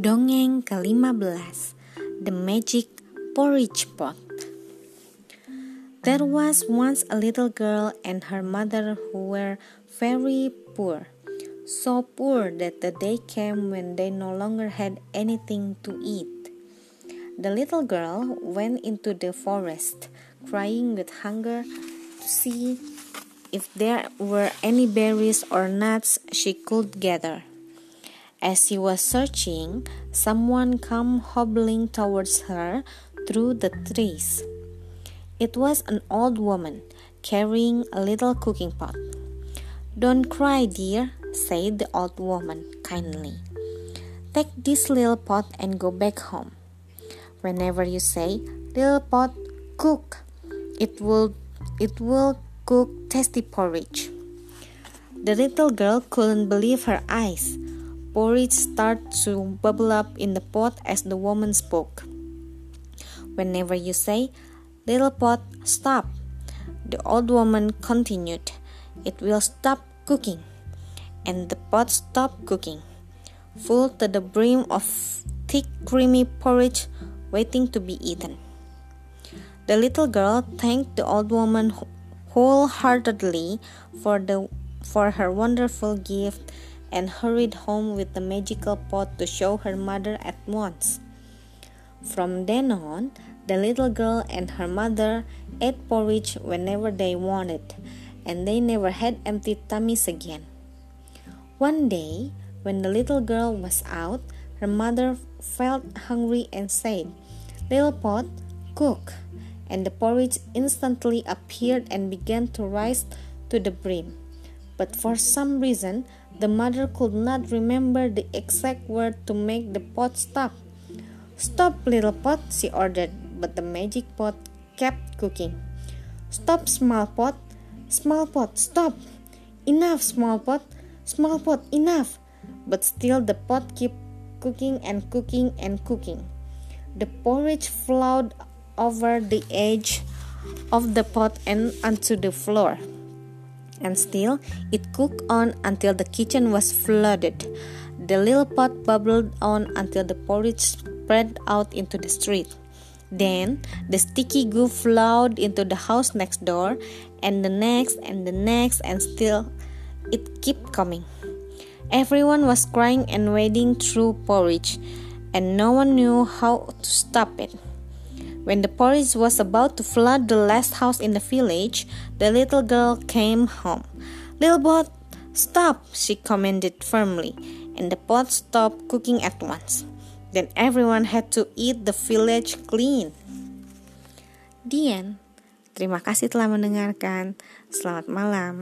Dongeng ke-15 The Magic Porridge Pot There was once a little girl and her mother who were very poor. So poor that the day came when they no longer had anything to eat. The little girl went into the forest, crying with hunger to see if there were any berries or nuts she could gather. As she was searching, someone came hobbling towards her through the trees. It was an old woman carrying a little cooking pot. Don't cry, dear, said the old woman kindly. Take this little pot and go back home. Whenever you say, little pot, cook, it will it will cook tasty porridge. The little girl couldn't believe her eyes. Porridge started to bubble up in the pot as the woman spoke. Whenever you say, Little pot, stop, the old woman continued, It will stop cooking. And the pot stopped cooking, full to the brim of thick, creamy porridge waiting to be eaten. The little girl thanked the old woman wholeheartedly for the for her wonderful gift and hurried home with the magical pot to show her mother at once. From then on, the little girl and her mother ate porridge whenever they wanted, and they never had empty tummies again. One day, when the little girl was out, her mother felt hungry and said, Little pot, cook. And the porridge instantly appeared and began to rise to the brim. But for some reason, the mother could not remember the exact word to make the pot stop. Stop, little pot, she ordered, but the magic pot kept cooking. Stop, small pot, small pot, stop. Enough, small pot, small pot, enough. But still the pot kept cooking and cooking and cooking. The porridge flowed over the edge of the pot and onto the floor and still it cooked on until the kitchen was flooded. The little pot bubbled on until the porridge spread out into the street. Then the sticky goo flowed into the house next door, and the next, and the next, and still it kept coming. Everyone was crying and wading through porridge, and no one knew how to stop it. When the porridge was about to flood the last house in the village, the little girl came home. Little pot, stop, she commanded firmly, and the pot stopped cooking at once. Then everyone had to eat the village clean. The end. Terima kasih telah mendengarkan. Selamat malam.